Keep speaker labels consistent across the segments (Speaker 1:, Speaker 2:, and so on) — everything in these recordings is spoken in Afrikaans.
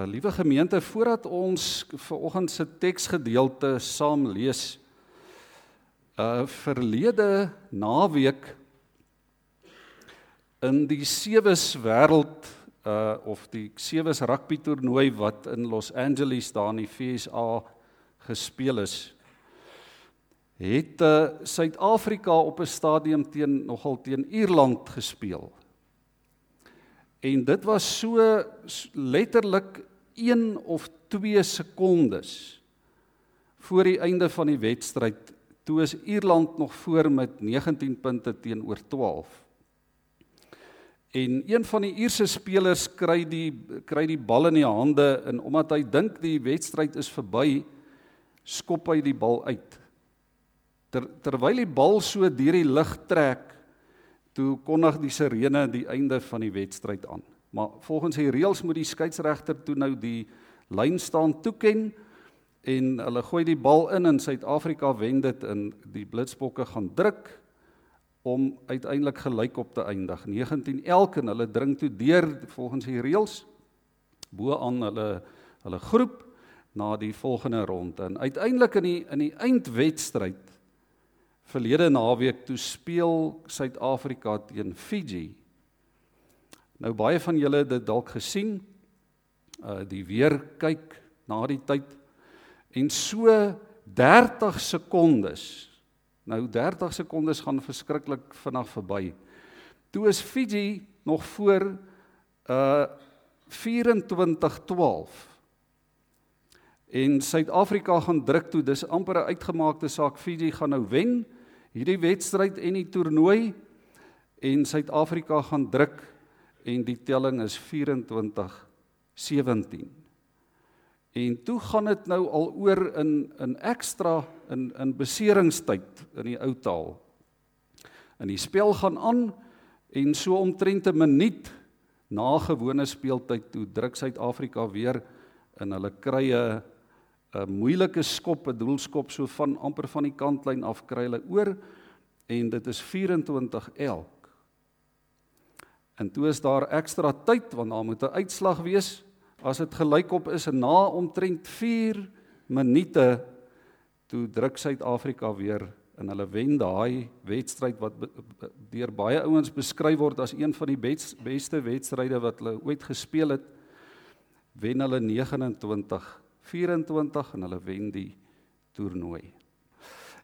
Speaker 1: Uh liewe gemeente, voordat ons vanoggend se teksgedeelte saam lees, uh verlede naweek in die Sewes wêreld uh of die Sewes rugby toernooi wat in Los Angeles daar in die FSA gespeel is, het uh Suid-Afrika op 'n stadium teen nogal teen Ierland gespeel. En dit was so letterlik 1 of 2 sekondes voor die einde van die wedstryd toe is Ierland nog voor met 19 punte teenoor 12. En een van die Ierse spelers kry die kry die bal in die hande en omdat hy dink die wedstryd is verby, skop hy die bal uit. Ter, terwyl die bal so deur die lug trek, toe kondig die sirene die einde van die wedstryd aan. Maar volgens die reëls moet die skeieregter toe nou die lyn staan toeken en hulle gooi die bal in en Suid-Afrika wen dit en die Blitsbokke gaan druk om uiteindelik gelyk op te eindig 19 elk en hulle dring toe deur volgens die reëls bo aan hulle hulle groep na die volgende ronde en uiteindelik in die in die eindwedstryd verlede naweek toe speel Suid-Afrika teen Fiji. Nou baie van julle het dit dalk gesien. Uh die weer kyk na die tyd en so 30 sekondes. Nou 30 sekondes gaan verskriklik vinnig verby. Toe is Fiji nog voor uh 24-12. En Suid-Afrika gaan druk toe. Dis amper 'n uitgemaakte saak. Fiji gaan nou wen hierdie wedstryd en die toernooi en Suid-Afrika gaan druk en die telling is 24-17. En toe gaan dit nou al oor in in ekstra in in beseringstyd in die ou taal. En die spel gaan aan en so omtrent 'n minuut na gewone speeltyd toe druk Suid-Afrika weer in hulle krye 'n moeilike skop, 'n doelskop so van amper van die kantlyn af kry hulle oor en dit is 24 elk. En toe is daar ekstra tyd want daar moet 'n uitslag wees as dit gelykop is en na omtrent 4 minute toe druk Suid-Afrika weer en hulle wen daai wedstryd wat deur baie ouens beskryf word as een van die beste wedstryde wat hulle ooit gespeel het wen hulle 29 24 en hulle wen die toernooi.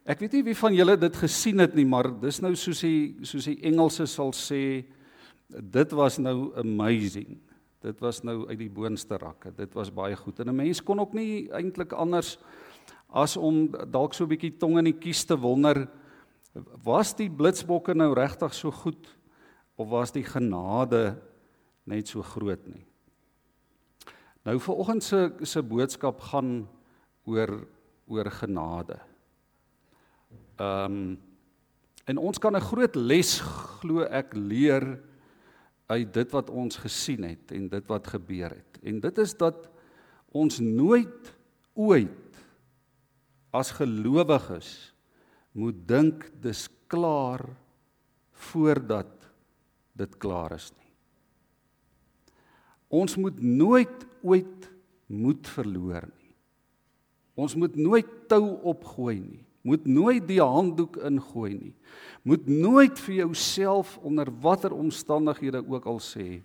Speaker 1: Ek weet nie wie van julle dit gesien het nie, maar dis nou soos die soos die Engelse sal sê dit was nou amazing. Dit was nou uit die boonste rakke. Dit was baie goed. En 'n mens kon ook nie eintlik anders as om dalk so 'n bietjie tong in die kies te wonder was die blitsbokke nou regtig so goed of was die genade net so groot nie? Nou vir oggend se se boodskap gaan oor oor genade. Ehm um, en ons kan 'n groot les glo ek leer uit dit wat ons gesien het en dit wat gebeur het. En dit is dat ons nooit ooit as gelowiges moet dink dis klaar voordat dit klaar is nie. Ons moet nooit ooit moed verloor nie. Ons moet nooit tou opgooi nie. Moet nooit die handdoek ingooi nie. Moet nooit vir jouself onder watter omstandighede ook al sê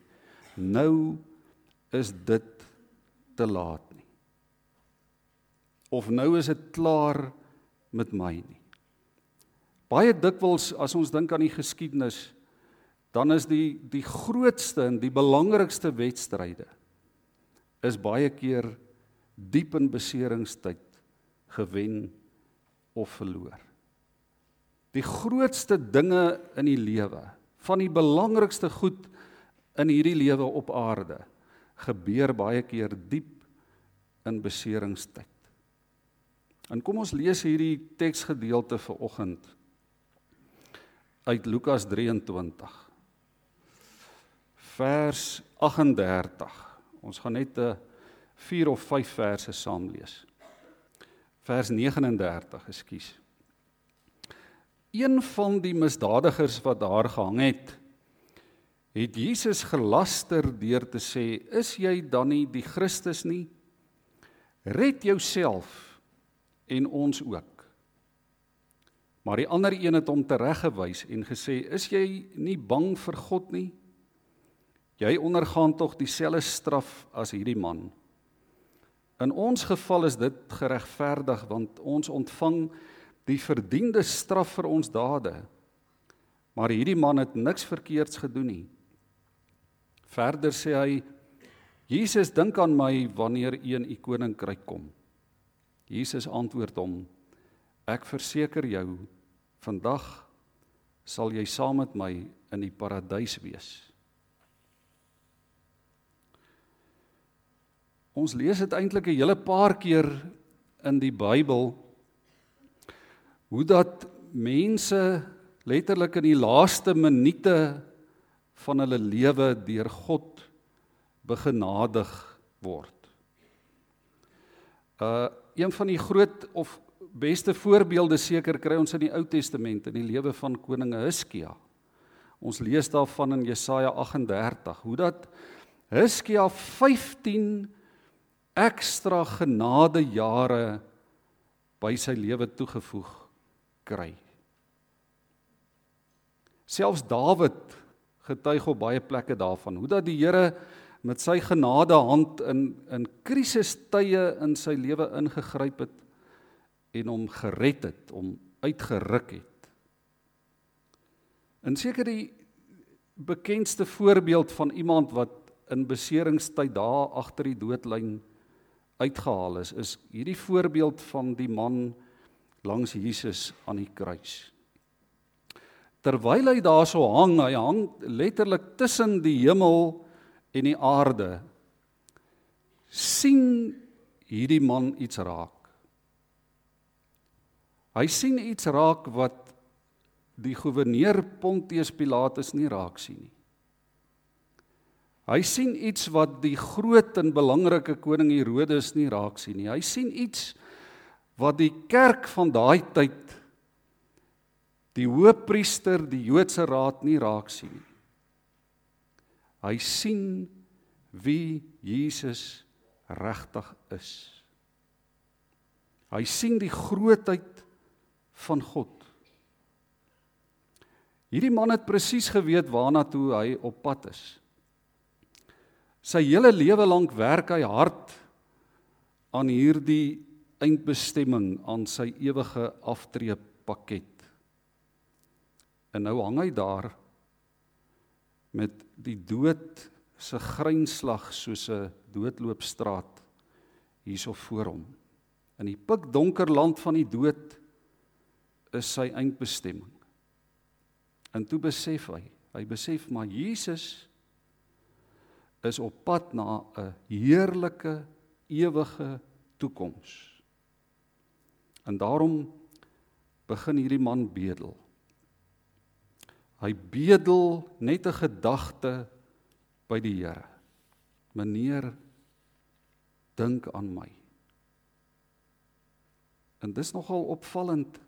Speaker 1: nou is dit te laat nie. Of nou is dit klaar met my nie. Baie dikwels as ons dink aan die geskiedenis dan is die die grootste en die belangrikste wedstryde is baie keer diep in beseringstyd gewen of verloor. Die grootste dinge in die lewe, van die belangrikste goed in hierdie lewe op aarde, gebeur baie keer diep in beseringstyd. En kom ons lees hierdie teksgedeelte vir oggend uit Lukas 23 vers 38. Ons gaan net 'n 4 of 5 verse saam lees. Vers 39, ekskuus. Een van die misdadigers wat daar gehang het, het Jesus gelaster deur te sê: "Is jy dan nie die Christus nie? Red jouself en ons ook." Maar die ander een het hom tereggewys en gesê: "Is jy nie bang vir God nie? Jy ondergaan tog dieselfde straf as hierdie man." In ons geval is dit geregverdig want ons ontvang die verdiende straf vir ons dade. Maar hierdie man het niks verkeerds gedoen nie. Verder sê hy: Jesus dink aan my wanneer u in u koninkryk kom. Jesus antwoord hom: Ek verseker jou, vandag sal jy saam met my in die paradys wees. Ons lees dit eintlik 'n hele paar keer in die Bybel hoe dat mense letterlik in die laaste minute van hulle lewe deur God begenadig word. Uh een van die groot of beste voorbeelde seker kry ons in die Ou Testament in die lewe van koning Hizkia. Ons lees daarvan in Jesaja 38 hoe dat Hizkia 15 ekstra genade jare by sy lewe toegevoeg kry. Selfs Dawid getuig op baie plekke daarvan hoe dat die Here met sy genade hand in in krisistye in sy lewe ingegryp het en hom gered het, hom uitgeruk het. En seker die bekendste voorbeeld van iemand wat in beseringstyd daar agter die doodlyn uitgehaal is is hierdie voorbeeld van die man langs Jesus aan die kruis. Terwyl hy daarso hang, hy hang letterlik tussen die hemel en die aarde. sien hierdie man iets raak. Hy sien iets raak wat die goewerneur Pontius Pilatus nie raak sien nie. Hy sien iets wat die groot en belangrike koning Herodes nie raak sien nie. Hy sien iets wat die kerk van daai tyd die hoëpriester, die Joodse raad nie raak sien nie. Hy sien wie Jesus regtig is. Hy sien die grootheid van God. Hierdie man het presies geweet waarna toe hy op pad is. Sy hele lewe lank werk hy hard aan hierdie eindbestemming aan sy ewige aftreepakket. En nou hang hy daar met die dood se grynslag soos 'n doodloopstraat hierso voor hom. In die pikdonker land van die dood is sy eindbestemming. En toe besef hy, hy besef maar Jesus is op pad na 'n heerlike ewige toekoms. En daarom begin hierdie man bedel. Hy bedel net 'n gedagte by die Here. Meneer dink aan my. En dis nogal opvallend.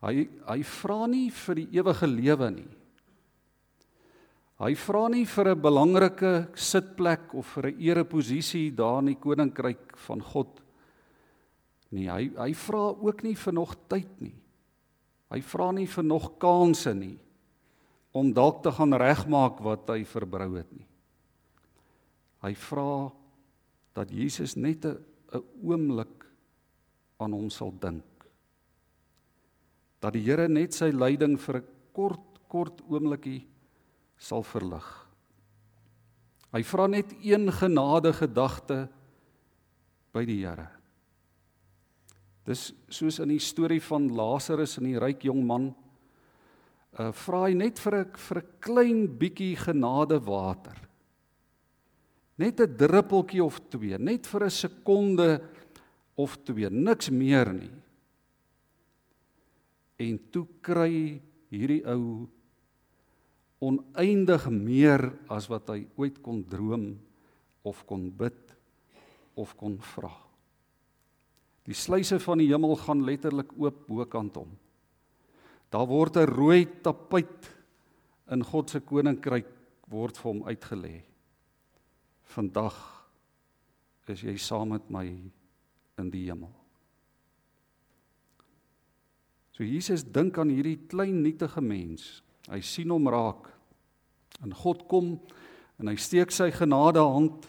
Speaker 1: Hy hy vra nie vir die ewige lewe nie. Hy vra nie vir 'n belangrike sitplek of vir 'n ereposisie daar in die koninkryk van God nie. Hy hy vra ook nie vir nog tyd nie. Hy vra nie vir nog kansse nie om dalk te gaan regmaak wat hy verbrou het nie. Hy vra dat Jesus net 'n 'n oomblik aan hom sal dink. Dat die Here net sy lyding vir 'n kort kort oomblikie sal verlig. Hy vra net een genade gedagte by die Here. Dis soos in die storie van Lazarus en die ryk jong man. Uh vra hy net vir 'n vir 'n klein bietjie genade water. Net 'n druppeltjie of twee, net vir 'n sekonde of twee, niks meer nie. En toe kry hierdie ou oneindig meer as wat hy ooit kon droom of kon bid of kon vra. Die sluise van die hemel gaan letterlik oop bokant hom. Daar word 'n rooi tapuit in God se koninkryk word vir hom uitgelê. Vandag is jy saam met my in die hemel. So Jesus dink aan hierdie klein nietige mens. Hy sien hom raak. En God kom en hy steek sy genadehand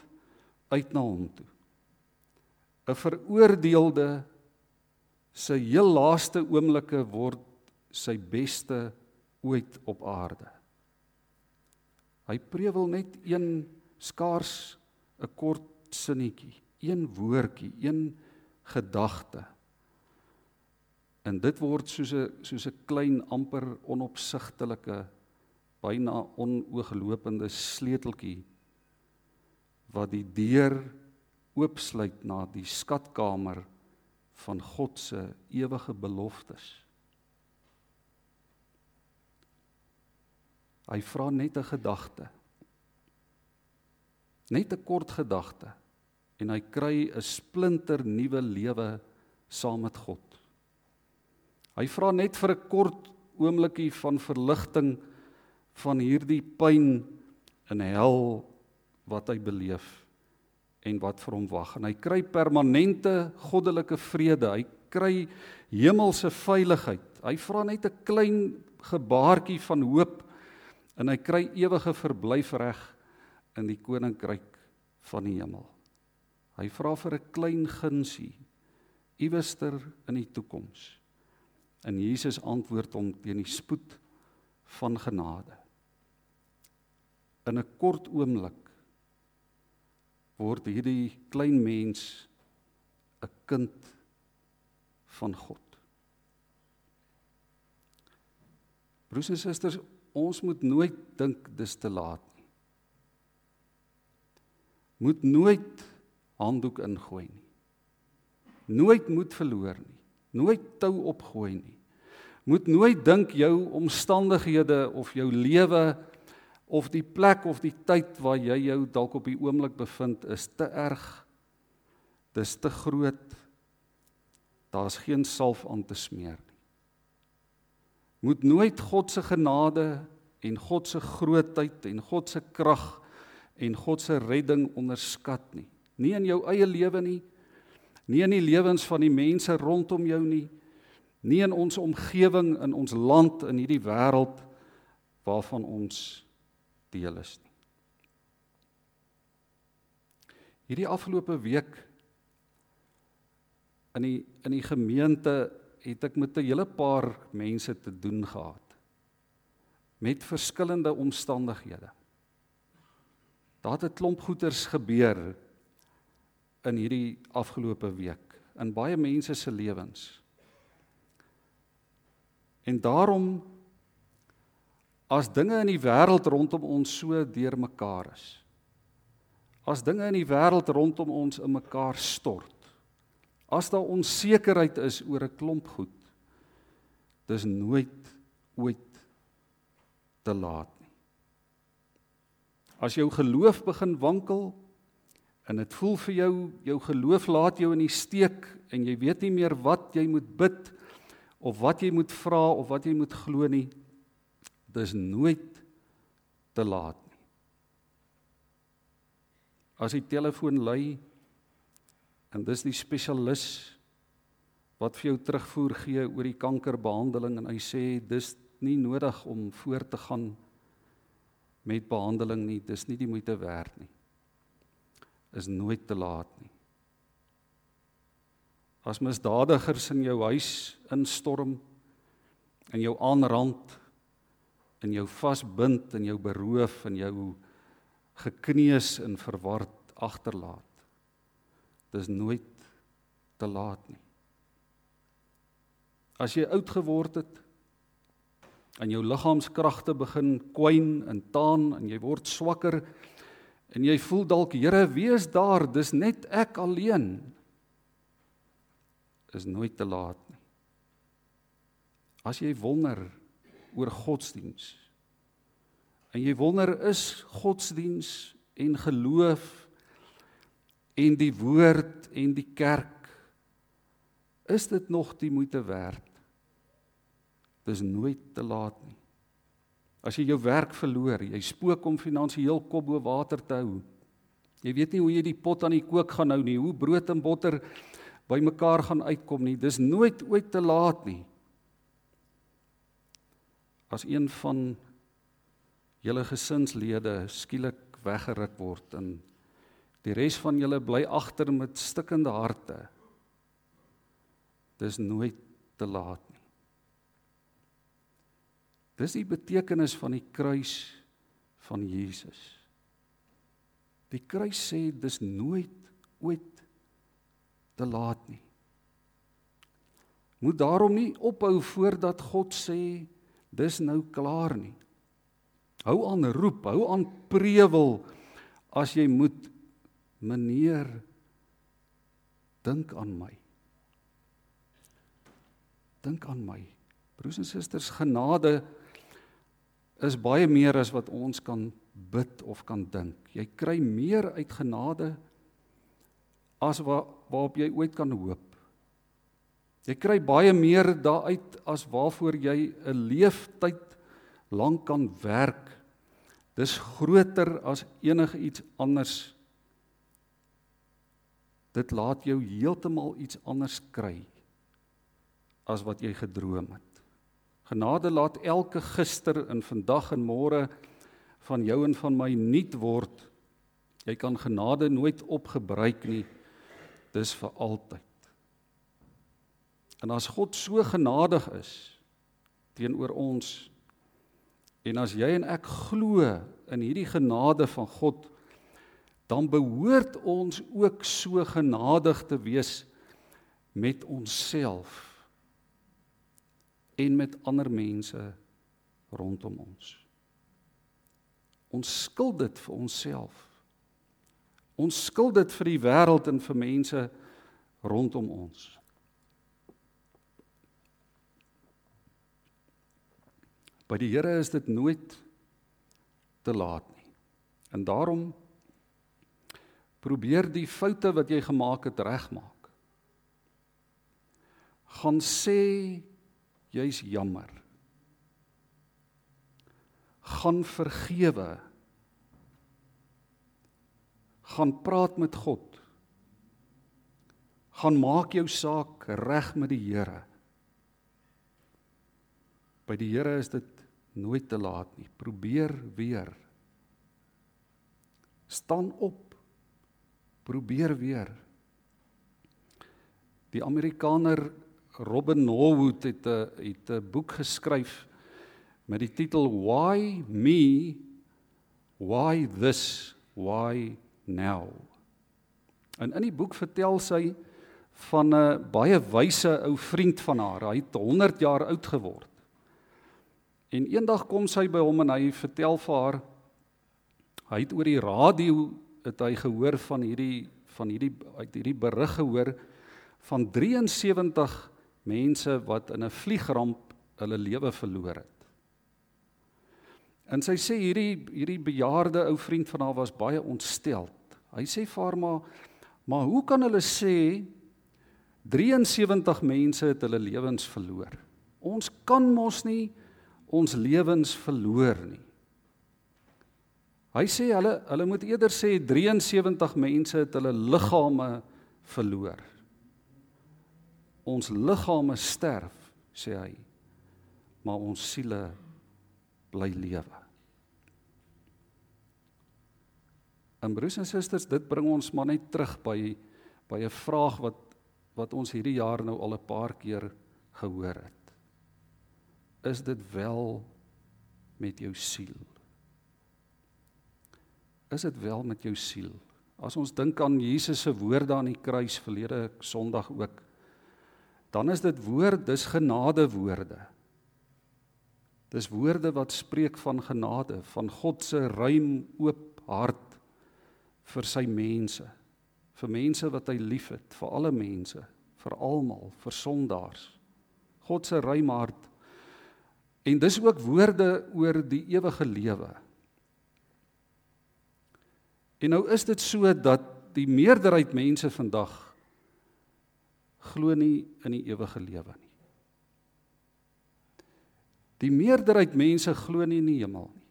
Speaker 1: uit na hom toe. 'n Veroordeelde se heel laaste oomblikke word sy beste ooit op aarde. Hy prewel net een skaars 'n kort sinnetjie, een woordjie, een gedagte. En dit word soos 'n soos 'n klein amper onopsigtelike byna onooglopende sleuteltjie wat die deur oopsluit na die skatkamer van God se ewige beloftes. Hy vra net 'n gedagte. Net 'n kort gedagte en hy kry 'n splinter nuwe lewe saam met God. Hy vra net vir 'n kort oombliekie van verligting van hierdie pyn en hel wat hy beleef en wat vir hom wag. En hy kry permanente goddelike vrede. Hy kry hemelse veiligheid. Hy vra net 'n klein gebaartjie van hoop en hy kry ewige verblyfreg in die koninkryk van die hemel. Hy vra vir 'n klein gunsie iewester in die toekoms en Jesus antwoord hom teen die spoed van genade in 'n kort oomblik word hierdie klein mens 'n kind van God. Broers en susters, ons moet nooit dink dis te laat nie. Moet nooit handdoek ingooi nie. Nooit moed verloor nie. Nooit tou opgooi nie. Moet nooit dink jou omstandighede of jou lewe of die plek of die tyd waar jy jou dalk op die oomblik bevind is te erg. Dis te groot. Daar's geen salf aan te smeer nie. Moet nooit God se genade en God se grootheid en God se krag en God se redding onderskat nie. Nie in jou eie lewe nie. Nie in die lewens van die mense rondom jou nie. Nie in ons omgewing in ons land in hierdie wêreld waarvan ons deel is nie. Hierdie afgelope week in die in die gemeente het ek met 'n hele paar mense te doen gehad met verskillende omstandighede. Daar het 'n klomp goeters gebeur in hierdie afgelope week in baie mense se lewens. En daarom as dinge in die wêreld rondom ons so deurmekaar is. As dinge in die wêreld rondom ons in mekaar stort. As daar onsekerheid is oor 'n klomp goed. Dis nooit ooit te laat nie. As jou geloof begin wankel en dit voel vir jou jou geloof laat jou in die steek en jy weet nie meer wat jy moet bid of wat jy moet vra of wat jy moet glo nie, dis nooit te laat nie. As die telefoon lui en dis die spesialis wat vir jou terugvoer gee oor die kankerbehandeling en hy sê dis nie nodig om voort te gaan met behandeling nie, dis nie die moeite werd nie. Is nooit te laat nie. As misdadigers in jou huis instorm en jou aanrand in jou vasbind en jou beroof en jou gekneus en verward agterlaat. Dis nooit te laat nie. As jy oud geword het en jou liggaamskragte begin kwyn en taan en jy word swakker en jy voel dalk Here, wees daar, dis net ek alleen. Is nooit te laat nie. As jy wonder oor godsdiens. En jy wonder is godsdiens en geloof en die woord en die kerk is dit nog die moeite werd? Dis nooit te laat nie. As jy jou werk verloor, jy spook om finansiëel kop bo water te hou. Jy weet nie hoe jy die pot aan die kook gaan hou nie, hoe brood en botter bymekaar gaan uitkom nie. Dis nooit ooit te laat nie. As een van julle gesinslede skielik weggeruk word en die res van julle bly agter met stikkende harte. Dis nooit te laat nie. Dis die betekenis van die kruis van Jesus. Die kruis sê dis nooit ooit te laat nie. Moet daarom nie ophou voordat God sê dis nou klaar nie. Hou aan roep, hou aan prewel as jy moet meneer dink aan my. Dink aan my. Broers en susters, genade is baie meer as wat ons kan bid of kan dink. Jy kry meer uit genade as wat waarop jy ooit kan hoop. Jy kry baie meer daaruit as waarvoor jy 'n leeftyd lank kan werk. Dis groter as enige iets anders. Dit laat jou heeltemal iets anders kry as wat jy gedroom het. Genade laat elke gister en vandag en môre van jou en van my nuut word. Jy kan genade nooit opgebruik nie. Dis vir altyd. En as God so genadig is teenoor ons en as jy en ek glo in hierdie genade van God, dan behoort ons ook so genadig te wees met onsself en met ander mense rondom ons. Ons skuld dit vir onsself. Ons skuld dit vir die wêreld en vir mense rondom ons. By die Here is dit nooit te laat nie. En daarom probeer die foute wat jy gemaak het regmaak. Gaan sê jy's jammer. Gaan vergewe. Gaan praat met God. Gaan maak jou saak reg met die Here. By die Here is dit nooit te laat nie. Probeer weer. Staan op. Probeer weer. Die Amerikaner Robin Norwood het 'n het 'n boek geskryf met die titel Why Me? Why this? Why now? En in die boek vertel sy van 'n baie wyse ou vriend van haar. Hy het 100 jaar oud geword. En eendag kom sy by hom en hy vertel vir haar hy het oor die radio het hy gehoor van hierdie van hierdie uit hierdie berig gehoor van 73 mense wat in 'n vliegramp hulle lewe verloor het. En sy sê hierdie hierdie bejaarde ou vriend van haar was baie ontsteld. Hy sê vir haar maar maar hoe kan hulle sê 73 mense het hulle lewens verloor? Ons kan mos nie ons lewens verloor nie. Hy sê hulle hulle moet eerder sê 73 mense het hulle liggame verloor. Ons liggame sterf, sê hy, maar ons siele bly lewe. En broers en susters, dit bring ons maar net terug by by 'n vraag wat wat ons hierdie jaar nou al 'n paar keer gehoor het is dit wel met jou siel? Is dit wel met jou siel? As ons dink aan Jesus se woorde aan die kruis verlede Sondag ook, dan is dit woord, dis genade woorde. Dis woorde wat spreek van genade, van God se ruim oop hart vir sy mense, vir mense wat hy liefhet, vir alle mense, vir almal, vir sondaars. God se ruim hart En dis ook woorde oor die ewige lewe. En nou is dit so dat die meerderheid mense vandag glo nie in die ewige lewe nie. Die meerderheid mense glo nie in die hemel nie.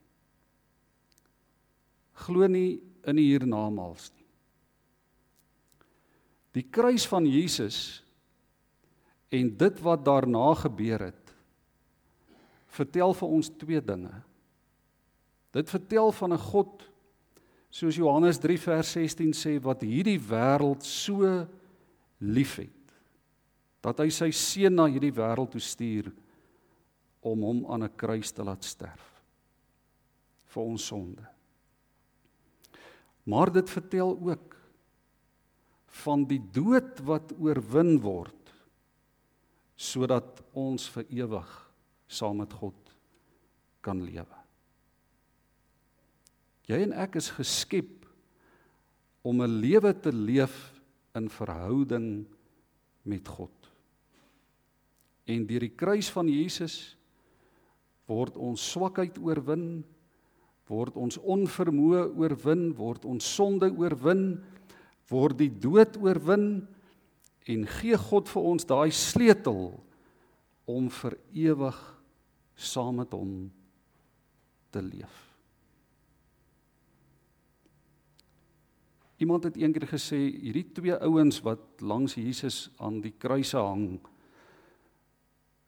Speaker 1: Glo nie in die hiernamaals nie. Die kruis van Jesus en dit wat daarna gebeur het vertel vir ons twee dinge. Dit vertel van 'n God soos Johannes 3 vers 16 sê wat hierdie wêreld so liefhet dat hy sy seun na hierdie wêreld toe stuur om hom aan 'n kruis te laat sterf vir ons sonde. Maar dit vertel ook van die dood wat oorwin word sodat ons vir ewig saam met God kan lewe. Jy en ek is geskep om 'n lewe te leef in verhouding met God. En deur die kruis van Jesus word ons swakheid oorwin, word ons onvermoë oorwin, word ons sonde oorwin, word die dood oorwin en gee God vir ons daai sleutel om vir ewig saam met hom te leef. Iemand het eendag gesê hierdie twee ouens wat langs Jesus aan die kruise hang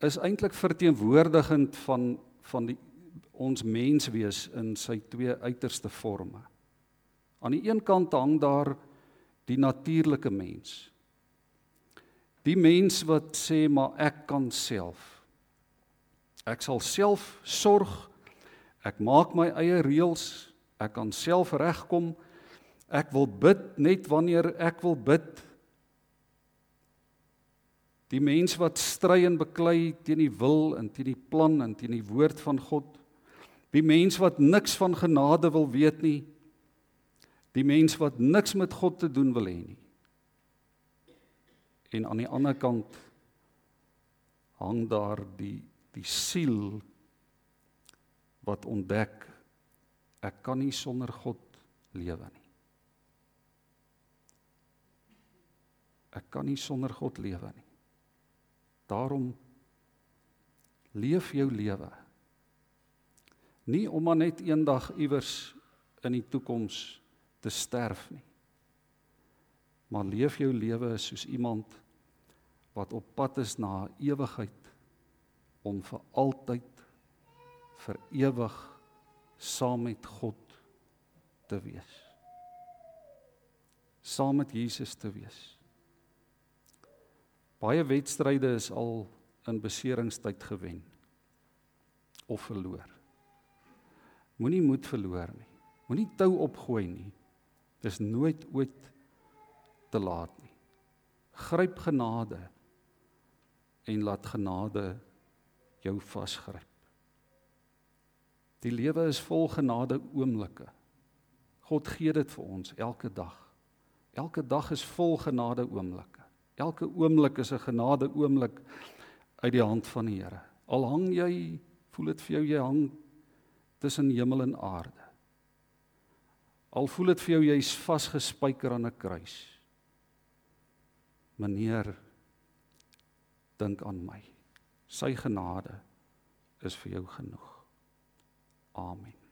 Speaker 1: is eintlik verteenwoordigend van van die ons menswees in sy twee uiterste forme. Aan die een kant hang daar die natuurlike mens. Die mens wat sê maar ek kan self. Ek sal self sorg. Ek maak my eie reëls. Ek kan self regkom. Ek wil bid net wanneer ek wil bid. Die mens wat stry en beklei teen die wil en teen die plan en teen die woord van God. Die mens wat niks van genade wil weet nie. Die mens wat niks met God te doen wil hê nie. En aan die ander kant hang daar die die siel wat ontdek ek kan nie sonder God lewe nie. Ek kan nie sonder God lewe nie. Daarom leef jou lewe. Nie om maar net eendag iewers in die toekoms te sterf nie. Maar leef jou lewe soos iemand wat op pad is na ewigheid om vir altyd vir ewig saam met God te wees. Saam met Jesus te wees. Baie wedstryde is al in beseringstyd gewen of verloor. Moenie moed verloor nie. Moenie tou opgooi nie. Dis nooit ooit te laat nie. Gryp genade en laat genade jou vasgryp. Die lewe is vol genade oomblikke. God gee dit vir ons elke dag. Elke dag is vol genade oomblikke. Elke oomblik is 'n genade oomblik uit die hand van die Here. Al hang jy, voel dit vir jou jy hang tussen hemel en aarde. Al voel dit vir jou jy's vasgespijker aan 'n kruis. Meneer, dink aan my. Sy genade is vir jou genoeg. Amen.